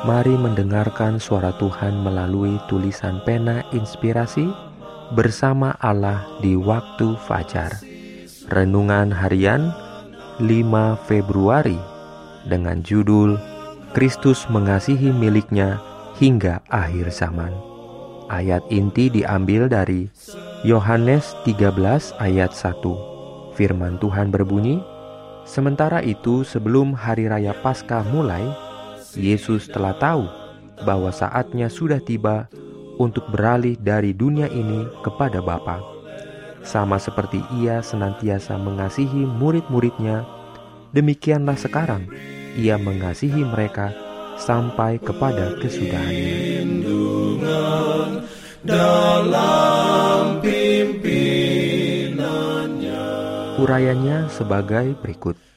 Mari mendengarkan suara Tuhan melalui tulisan pena inspirasi bersama Allah di waktu fajar. Renungan harian 5 Februari dengan judul Kristus mengasihi miliknya hingga akhir zaman. Ayat inti diambil dari Yohanes 13 ayat 1. Firman Tuhan berbunyi, Sementara itu sebelum hari raya Paskah mulai, Yesus telah tahu bahwa saatnya sudah tiba untuk beralih dari dunia ini kepada Bapa. Sama seperti ia senantiasa mengasihi murid-muridnya, demikianlah sekarang ia mengasihi mereka sampai kepada kesudahannya. Urayanya sebagai berikut.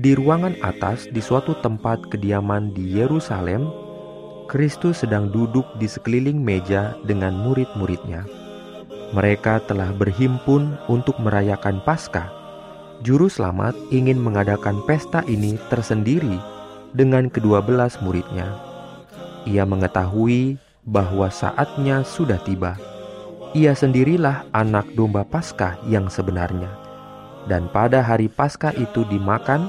Di ruangan atas di suatu tempat kediaman di Yerusalem, Kristus sedang duduk di sekeliling meja dengan murid-muridnya. Mereka telah berhimpun untuk merayakan Paskah. Juru selamat ingin mengadakan pesta ini tersendiri dengan kedua belas muridnya. Ia mengetahui bahwa saatnya sudah tiba. Ia sendirilah anak domba Paskah yang sebenarnya. Dan pada hari Paskah itu dimakan,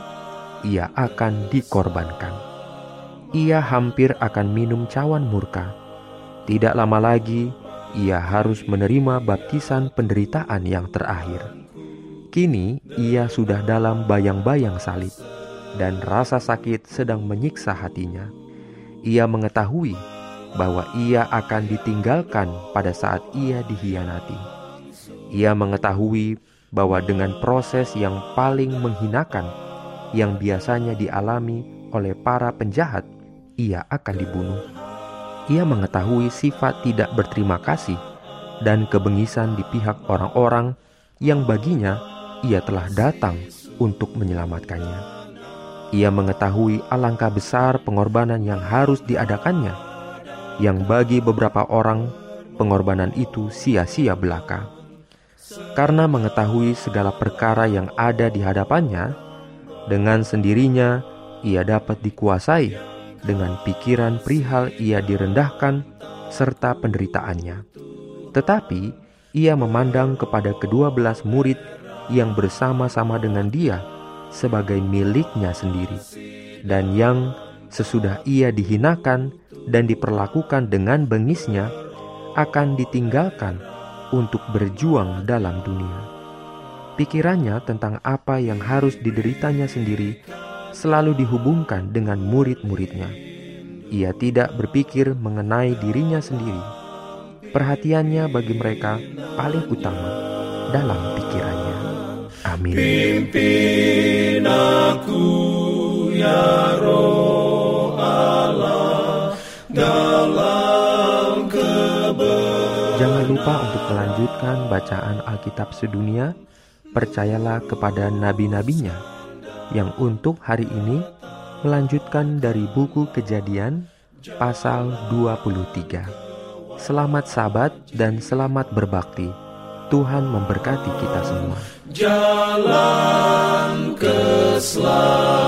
ia akan dikorbankan. Ia hampir akan minum cawan murka. Tidak lama lagi, ia harus menerima baptisan penderitaan yang terakhir. Kini ia sudah dalam bayang-bayang salib, dan rasa sakit sedang menyiksa hatinya. Ia mengetahui bahwa ia akan ditinggalkan pada saat ia dihianati. Ia mengetahui bahwa dengan proses yang paling menghinakan yang biasanya dialami oleh para penjahat, ia akan dibunuh. Ia mengetahui sifat tidak berterima kasih dan kebengisan di pihak orang-orang yang baginya ia telah datang untuk menyelamatkannya. Ia mengetahui alangkah besar pengorbanan yang harus diadakannya, yang bagi beberapa orang pengorbanan itu sia-sia belaka. Karena mengetahui segala perkara yang ada di hadapannya, dengan sendirinya ia dapat dikuasai dengan pikiran perihal ia direndahkan serta penderitaannya. Tetapi ia memandang kepada kedua belas murid yang bersama-sama dengan dia sebagai miliknya sendiri, dan yang sesudah ia dihinakan dan diperlakukan dengan bengisnya akan ditinggalkan untuk berjuang dalam dunia pikirannya tentang apa yang harus dideritanya sendiri selalu dihubungkan dengan murid-muridnya. Ia tidak berpikir mengenai dirinya sendiri. Perhatiannya bagi mereka paling utama dalam pikirannya. Amin. Pimpin aku ya roh Allah dalam Jangan lupa untuk melanjutkan bacaan Alkitab sedunia percayalah kepada nabi-nabinya yang untuk hari ini melanjutkan dari buku kejadian pasal 23. Selamat sabat dan selamat berbakti. Tuhan memberkati kita semua. Jalan keselamatan